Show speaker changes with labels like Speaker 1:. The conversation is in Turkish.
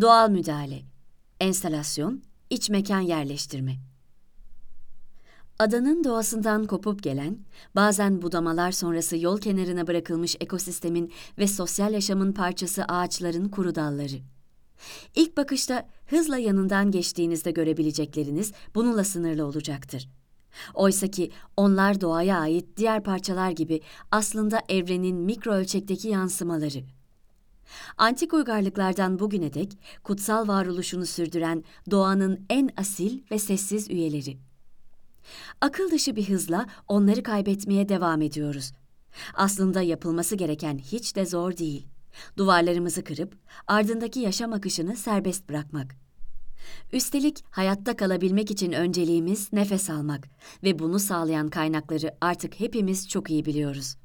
Speaker 1: Doğal müdahale, enstalasyon, iç mekan yerleştirme. Adanın doğasından kopup gelen, bazen budamalar sonrası yol kenarına bırakılmış ekosistemin ve sosyal yaşamın parçası ağaçların kuru dalları. İlk bakışta hızla yanından geçtiğinizde görebilecekleriniz bununla sınırlı olacaktır. Oysa ki onlar doğaya ait diğer parçalar gibi aslında evrenin mikro ölçekteki yansımaları. Antik uygarlıklardan bugüne dek kutsal varoluşunu sürdüren doğanın en asil ve sessiz üyeleri. Akıl dışı bir hızla onları kaybetmeye devam ediyoruz. Aslında yapılması gereken hiç de zor değil. Duvarlarımızı kırıp ardındaki yaşam akışını serbest bırakmak. Üstelik hayatta kalabilmek için önceliğimiz nefes almak ve bunu sağlayan kaynakları artık hepimiz çok iyi biliyoruz.